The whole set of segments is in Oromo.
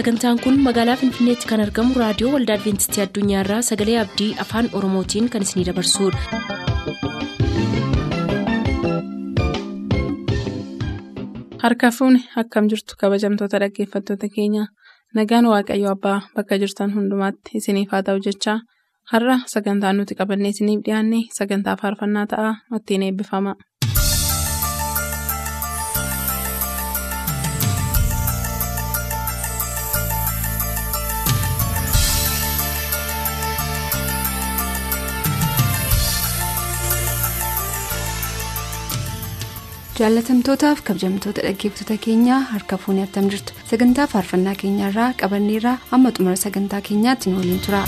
sagantaan kun magaalaa finfinneetti kan argamu raadiyoo waldaa adventistii addunyaarraa sagalee abdii afaan oromootiin kan isinidabarsudha. harka fuuni akkam jirtu kabajamtoota dhaggeeffattoota keenya nagaan waaqayyo abbaa bakka jirtan hundumaatti isiniif haa ta'u jechaa har'a sagantaan nuti qabannee isiniif dhiyaanne sagantaa faarfannaa ta'a ittiin eebbifama. Jaalatamtootaaf kabajamtoota dhaggeeffattoota keenyaa harka fuunee attam jirtu sagantaa faarfannaa keenyaarraa qabanneerraa amma xumura sagantaa keenyaatti nu waliin tura.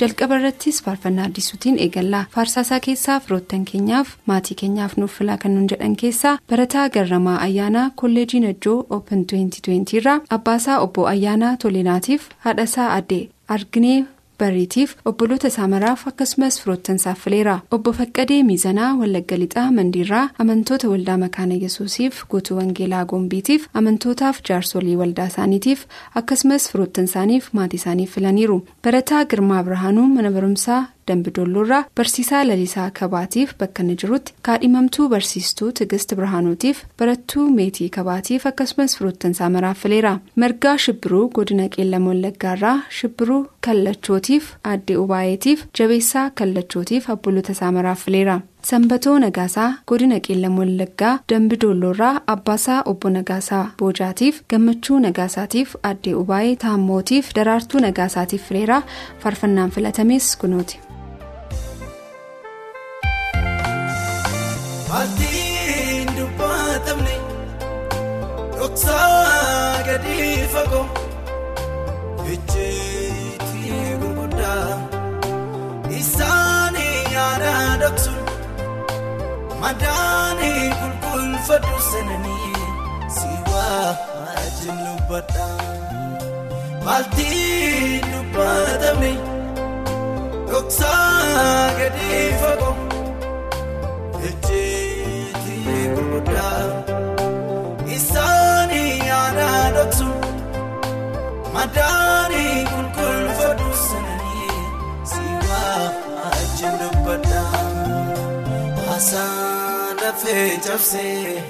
Jalqaba irrattis faarfannaa addisuutiin eegallaa faarsaasaa keessaa firoottan keenyaaf maatii keenyaaf nuuf filaa kan nun jedhan keessaa barataa garramaa ayyaanaa kolleejii najjoo open 2020 irraa abbaasaa obbo ayyaanaa tolinaatiif haadhasaa addee arginee bariitiif obboloota isaa maraaf akkasumas firoottan fileera obbo faqqadee miizanaa wallagga lixaa mandiirraa amantoota waldaa makaana yesuusiif guutuu wangeelaa gombiitiif amantootaaf jaarsolii waldaa isaaniitiif akkasumas firoottan isaaniif maatii isaaniif filaniiru. Barataa girmaa birhaanuu mana barumsaa dambidolloorraa barsiisaa lalisaa kabaatiif bakka inni jirutti kaadhimamtuu barsiistuu tigist birhaanuutiif barattuu meetii kabaatiif akkasumas firoottan isaa maraaf fileera margaa shibbiruu godina qeellam wallaggaarraa shibbiruu kallachootiif aaddee ubaayeetiif jabeessaa kallachootiif obboloota isaa maraaf fileera. sanbatoo nagaasaa godina qeellam wallaggaa dambidolloorraa abbaasaa obbo nagaasaa boojaatiif gammachuu nagaasaatiif aaddee ubaayee taammootiif daraartuu nagaasaatiif fileera faarfannaan filatames kunuuti. Maatiin dubbatamne dhoksaa gadi fagoo ejjeetii gurguddaa isaanii yaada dhoksuun madaanii qulqulfadhu sananii siwaa ajjin dubbadhaa Maatiin dubbatamne dhoksaa gadi fagoo. Gurguddaa isaanii yaada dhoksuun madaanii qulqulfadhu sananii siwaa ajjin dubbadhaa haasaan lafee cabsee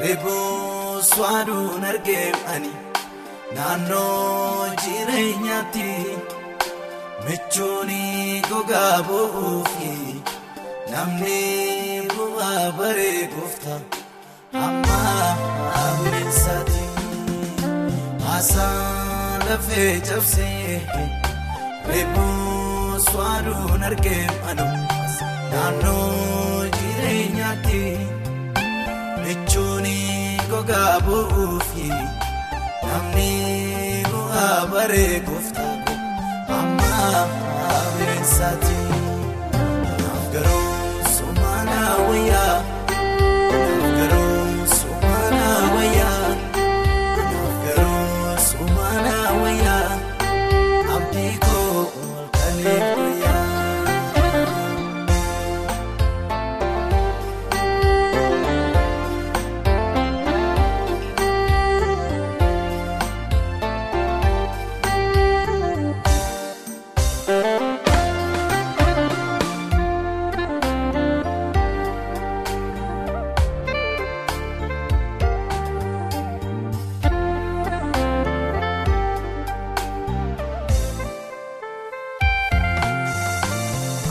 reeboo swaaduun argeemani naannoo jireenyaatti michuunii gogaa bu'uufi. Namni bu'aa baree gooftaa amma ameensaati haasaan lafee cabsee reebuu swaaduun argeemanu naannoo jireenyaatti michuuni gogaa bu'uufi namni bu'aa baree gooftaa amma ameensaati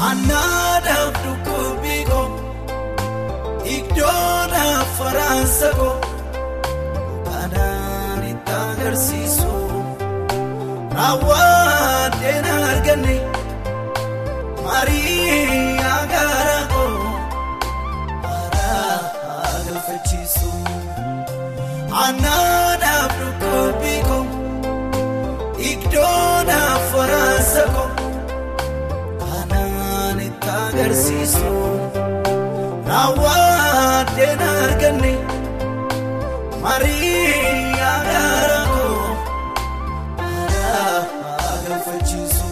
Anaadhaaf dhukkubbii koo iddoodhaaf faraansa koo kanaan itti agarsiisu raawwattee na arganne marii raawwattee na arganne marii agaara koo haraa ariifachiisu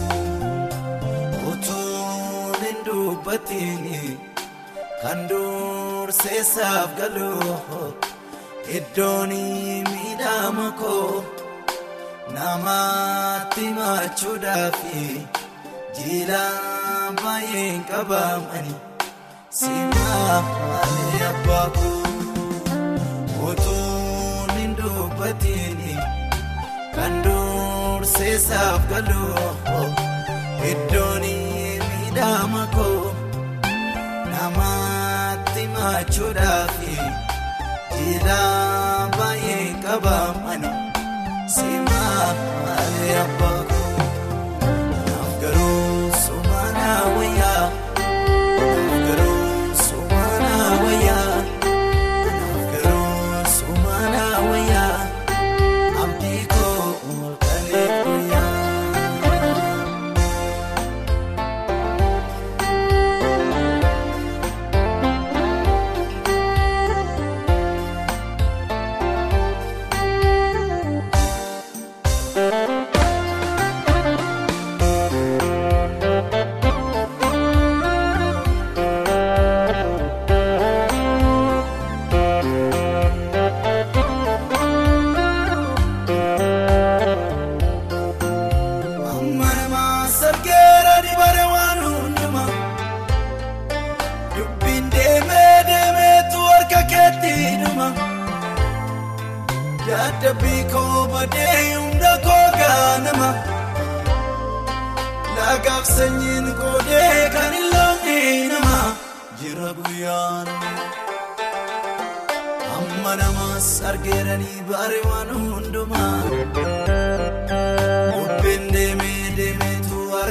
utuun hin dubbatiin kan durseessaaf galu iddoon miidhama koo namaatti machuudhaaf jiila baay'een qabamani simaali abbaa koo utuun hin dubbatiin kan durseessaaf galu iddoon miidhama koo namaatti machuudhaaf jiila baay'een qabamani simaali abbaa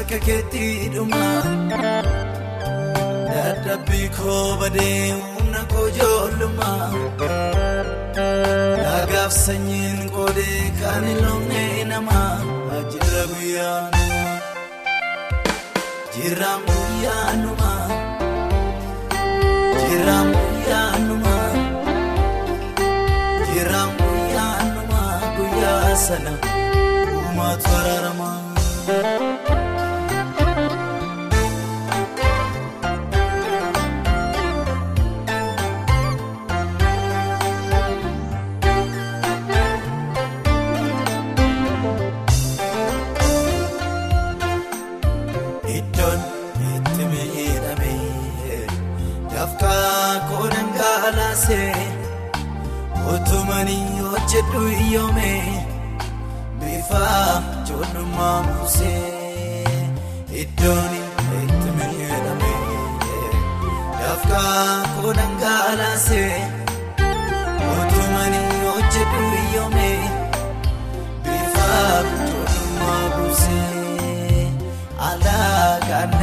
harka keetti dhuma. Dadhabbii koo badee humna koo ijoollummaa. Laagaaf sanyiin qoodee kan hin loonne nama jira guyyaanuma. Jiraan guyyaanuma. Jiraan guyyaanuma. Jiraan guyyaanuma guyyaa sana. Uumaatu araaramaa. Otumanii hojjedhu iyyoome bifa ijoollummaa muusee iddoon itti miidhame dafqaa koo dhangalaasee otumanii hojjedhu iyyoome bifa ijoollummaa muusee. Alaagaan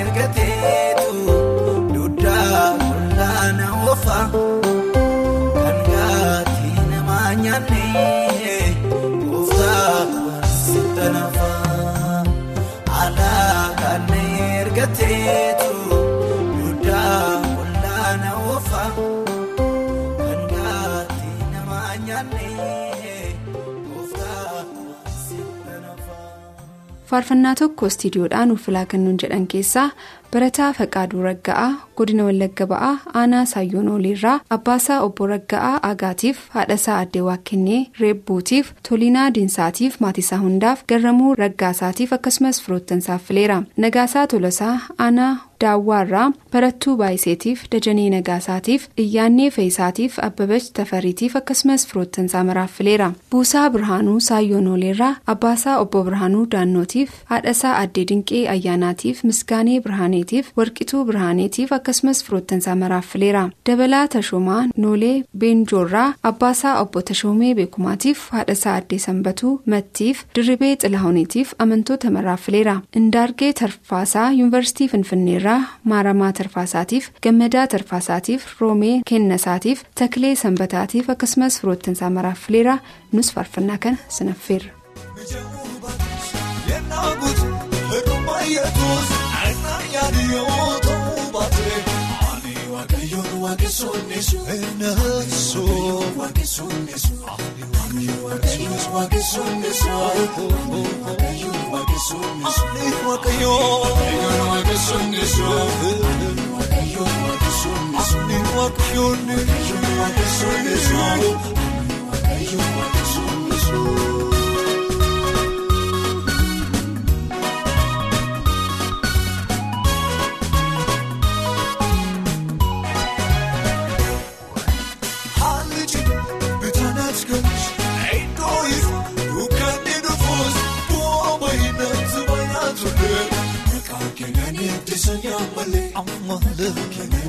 ergateetu duddaa faarfannaa tokko istiidiyoodhaan uffilaa kennuun jedhan keessaa barataa faqaaduu ragga'aa godina wallagga ba'aa aanaa saayyoon oliirraa abbaasaa obbo ragga'aa aagaatiif haadhasaa addee waaqennee reebbuutiif toliinaa diinsaatiif maatiisaa hundaaf garramuu raggaasaatiif akkasumas firoottansaaf fileera nagaasaa tolasaa aanaa daawwaarraa barattuu baayiseetiif dajanee nagaasaatiif iyyaannee fe'isaatiif abbabach tafariitiif akkasumas firoottansaa maraaf fileera buusaa birhaanuu saayyoon oliirraa abbaasaa obbo birhaanuu daannootiif haadhasaa addee dinqee ayyaanaatiif misgaanee birhaaneetiif warqituu birhaaneetiif akkasumas firoottansaa maraaf fileera dabalaa tashoomaa noolee beenjoorraa abbaasaa obbo tashoomee beekumaatiif haadhasaa addee sanbatuu mattiif dirribee xilahooniitiif amantoota maraaf fileera indaargee tarfaasaa yuunivarsiitii finfinneerraa maaramaa tarfaasaatiif gammadaa tarfaasaatiif roomee kennasaatiif taklee sanbataatiif akkasumas firoottansaa maraaf fileera nus faarfannaa kana sinaffeerra. Waaqayyoon waaqayyoon waaqayyoon yaamalee keenan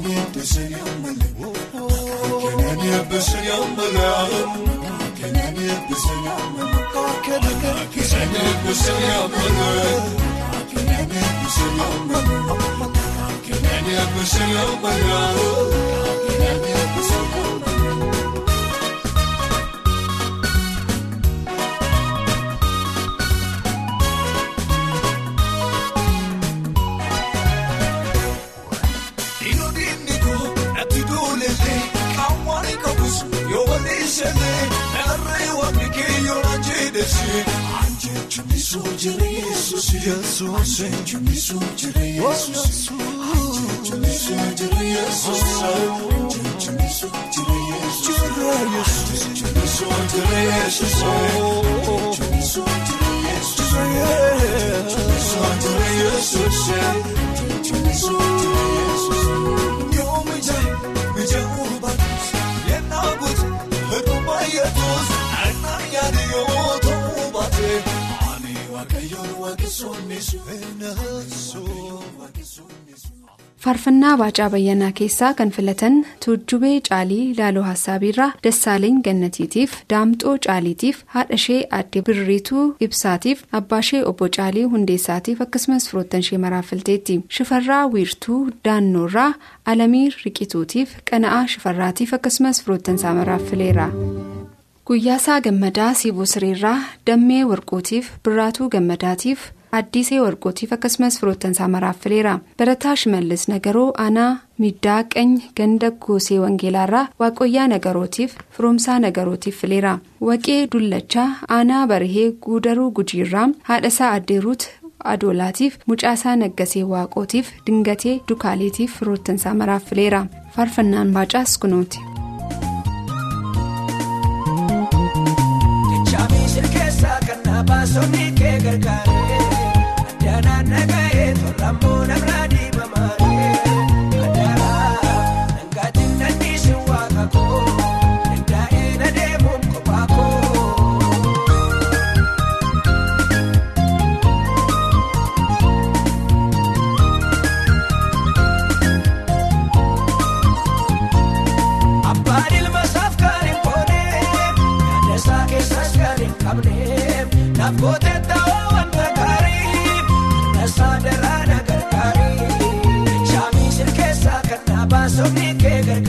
Anjechuun isoo jira Yesuus. Yesuus. Anjechuun isoo jira Yesuus. Anjechuun isoo jira Yesuus. Anjechuun isoo jira Yesuus. Jira Yesuus. Anjechuun isoo jira Yesuus. Anjechuun isoo jira Yesuus. Anjechuun isoo jira Yesuus. Faarfannaa Baacaa Bayyanaa keessaa kan filatan Tuujjubee Caalii Laaloo Hassaabiirraa Dassaaleny Gannatiitiif Daamxoo Caaliitiif haadha ishee aadde Birriituu Ibsaatiif abbaa ishee obbo Caalii Hundeessaatiif akkasumas firoottan ishee maraafilteetti. Shifarraa Wiirtuu Daannoorraa Alamiir Riqituutiif Qana'aa Shifarraatiif akkasumas firoottan isaa maraaffileera. Guyyaasaa Gammadaa Siiboo Sireerraa Dammee Warquutiif Birraatuu Gammadaatiif Addisee Warqootiif akkasumas firoottan isaa maraaffileera. Barataa Shimallis Nagaroo Aanaa Middaa Qany Ganda Goosee Wangeelaarraa Waaqoyyaa Nagarootiif Firoomsaa Nagarootiif fileera. Waqee Dullachaa Aanaa Barihee Guudaruu Gujiirraa Haadhasaa Addeeruut Adoolaatiif Mucaasaa Naggasee Waaqootiif Dingatee Dukaaleetiif firoottan isaa maraaffileera. Faarfannaan Baacaas kunuuti. Chaamisir keessaa kan naabaasonni kee gargaaree addaanaan nagahee tolrammoo baasofni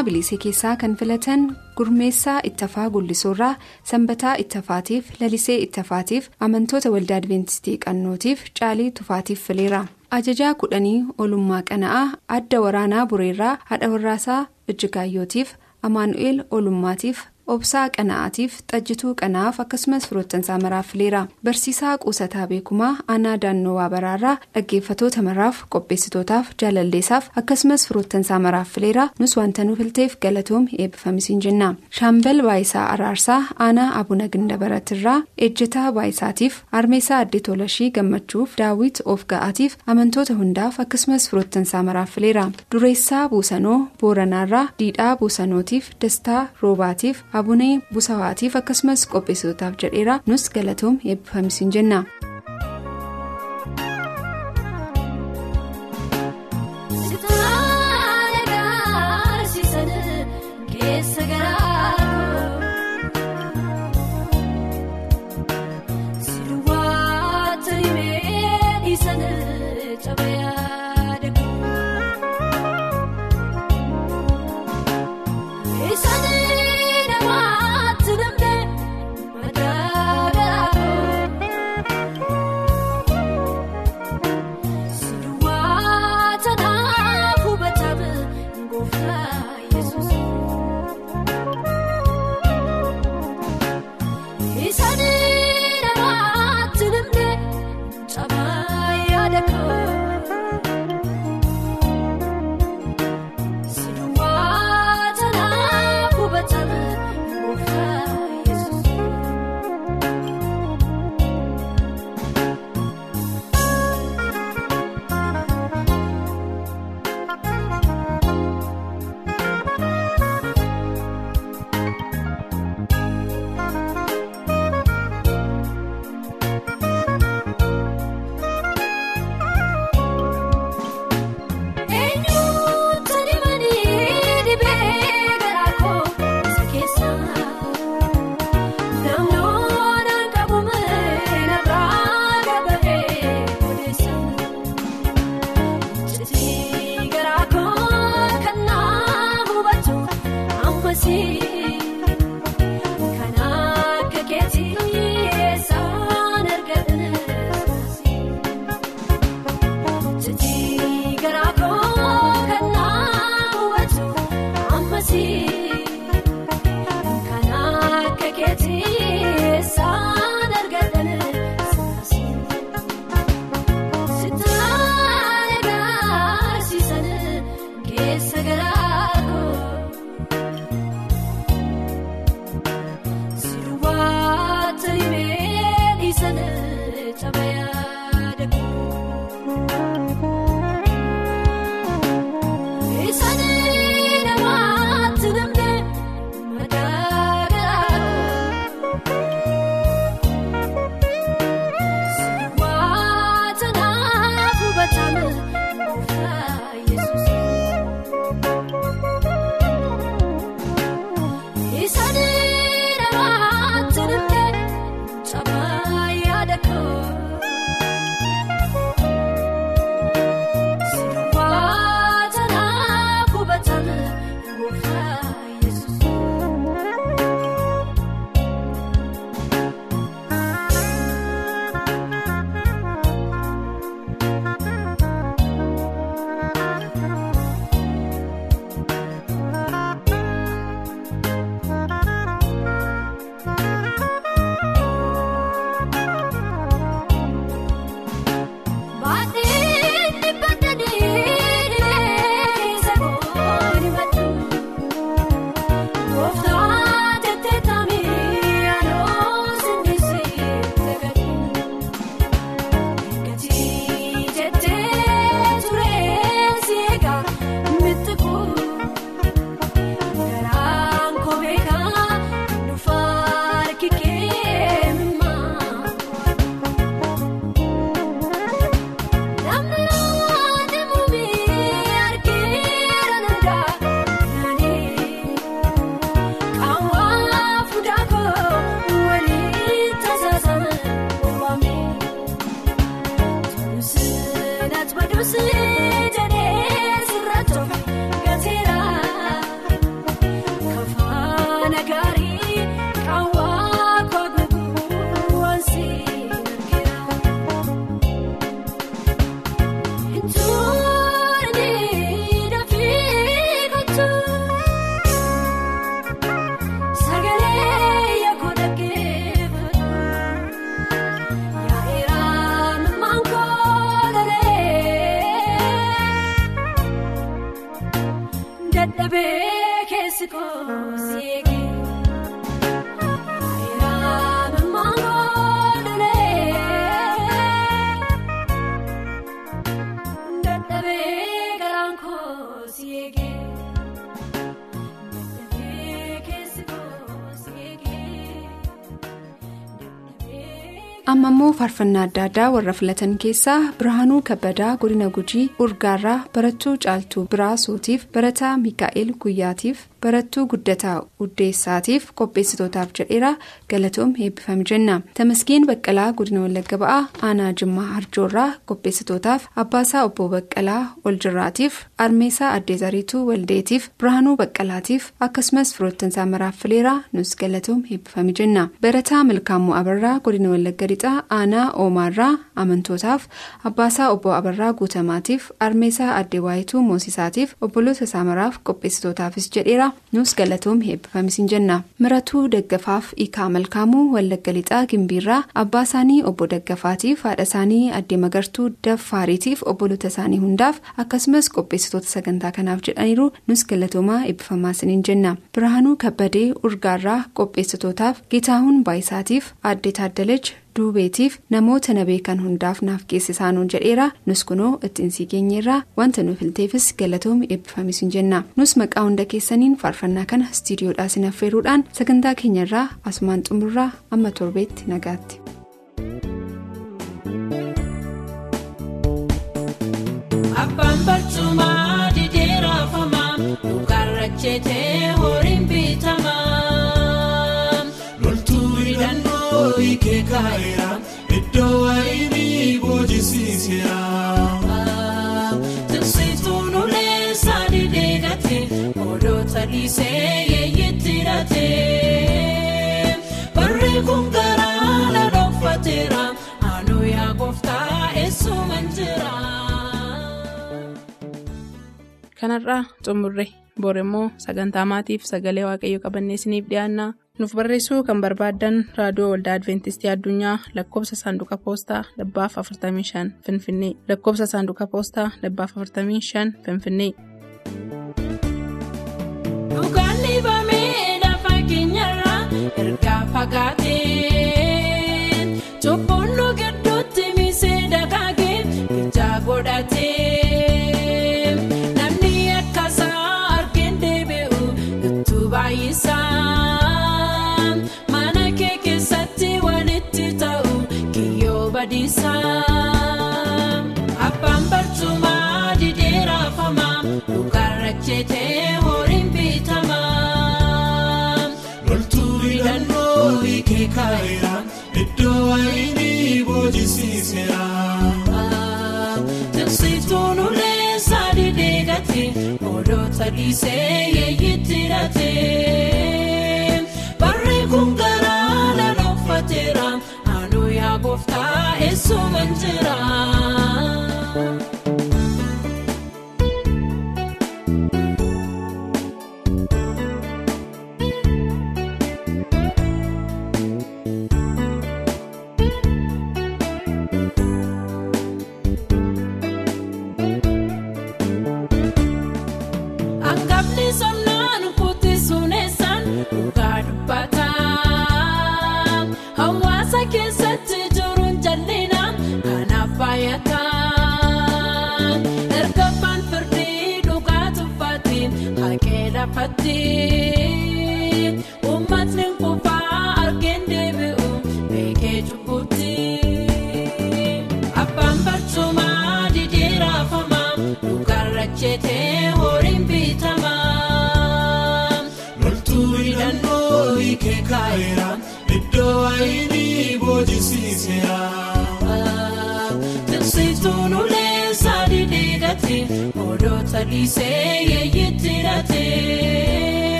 faarfannaa bilisee keessaa kan filatan gurmeessaa ittafaa gullisoorraa sanbataa ittafaatiif lalisee ittafaatiif amantoota waldaa adventistii qannootiif caalii tufaatiif fileera. Ajajaa kudhanii olummaa qana'aa adda waraanaa bureerraa haadha warraasaa ijjigaayyootiif amaanu'eel olummaatiif obsaa qana'aatiif xajjituu qana'aaf akkasumas firoottansaa maraaf fileera barsiisaa quusataa beekumaa aanaa daannoo waabaraarraa dhaggeeffatoota maraaf qopheessitootaaf jaalalleessaaf akkasumas firoottansaa maraaf fileera nus wanta nu filteef galatoom eebbifamisiin jenna shaambal baayisaa araarsaa aanaa abuna gindabaratirraa ejjetaa baayisaatiif armeessaa addee tolashii gammachuuf daawwit of ga'aatiif amantoota hundaaf akkasumas firoottansaa maraaf fileera dureessaa buusanoo booranaarraa diidhaa buusanootiif dastaa roobaatiif abunee busawaatiif akkasumas qopheessitootaaf jedheera nus galatoom eebbifamisiin jenna. Dadhabee keessi koo seegee amma immoo faarfannaa adda addaa warra filatan keessaa birhaanuu kabbadaa godina gujii urgaarraa barattuu caaltuu biraa suutiif barataa miikaa'el guyyaatiif barattuu guddataa uddeessaatiif qopheessitootaaf jedheera galatoom eebbifame jenna. Tamasgeen baqqalaa godina wallagga ba'aa aanaa jimmaa harjoorraa qopheessitootaaf abbaasaa obbo baqqalaa oljirraatiif armeesaa addeezariituu waldeetiif birhaanuu baqqalaatiif akkasumas firoottansaa maraaf fileeraa nus galatoom eebbifame jenna. Barataa milkaamuu abarraa godina wallagga lixaa aanaa oomaarraa amantootaaf abbaasaa obbo abarraa guutamaatiif armeesaa addewaayituu moosisaatiif obboloota saamaraaf qopheessitootaafis jedheera. Nus galatoom eebbifamisiin jenna. Miratuu daggafaaf ikaa malkaamuu wallagga lixaa gimbiirraa abbaa isaanii obbo daggafaatiif haadha isaanii addee magartuu daffaariitiif obboloota isaanii hundaaf akkasumas qopheessitoota sagantaa kanaaf jedhaniiru. Nus galatoomaa eebbifamaasiniin jenna. Birhaanuu kabbadee urgaarraa qopheessitootaaf gitaahuun baayisaatiif addee taaddalech duubeetiif namoota na beekan hundaaf naaf geessisaanuun jedheera nus kunoo ittiin sii geenyeerraa wanta nuuf filteefis galatoomi eebbifamisiin jenna nus maqaa hunda keessaniin faarfannaa kana istiidiyoodhaa sinaffeeruudhaan sagantaa keenyarraa asumaan xumurraa amma torbeetti nagaatti. Abbaan kaa'eera iddoo wayinii boojisiiseera. Tiksituun ulee sadii deegate odoota dhiisee yeeyitti hidhate. Barri kun garaa na dhokfateera anuu yaa gooftaa eessuman jira. kanarraa xumurre boora immoo sagantaa maatiif sagalee waaqayyo qabannee isiniif dhiyaanna nuuf barreessuu kan barbaaddan raadiyoo waldaa adventistii addunyaa lakkoofsa saanduqa poostaa dhibbaaf 45 finfinnee. Lakkoofsa saanduqa poostaa dhibbaaf 45 finfinnee. Dhugaan dhibamee lafa keenyarraa ergaa fagaatee odoota dhiisee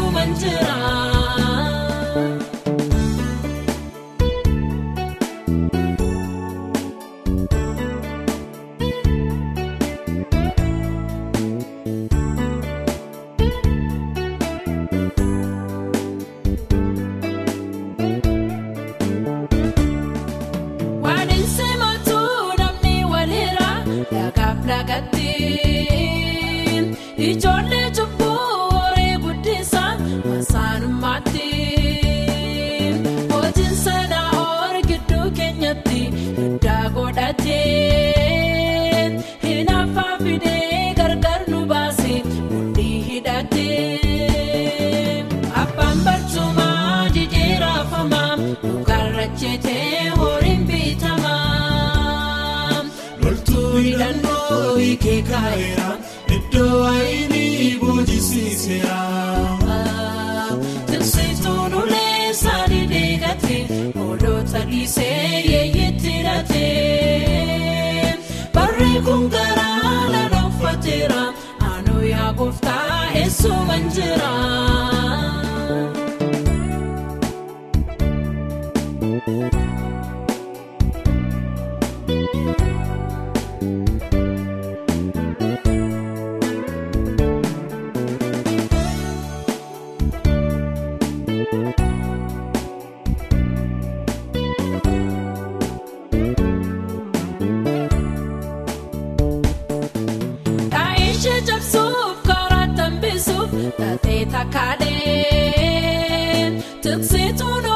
gooftaa eessuman hiikee kaa'eera iddoo waayinii boojisiiseera. Tirsituun ulee saani deegate oolota dhiisee yeeyitti hidhate barri kun garaa lala uffateera aanuu yaa gooftaa eessuman jira. Taatee takkaadhee tiksituun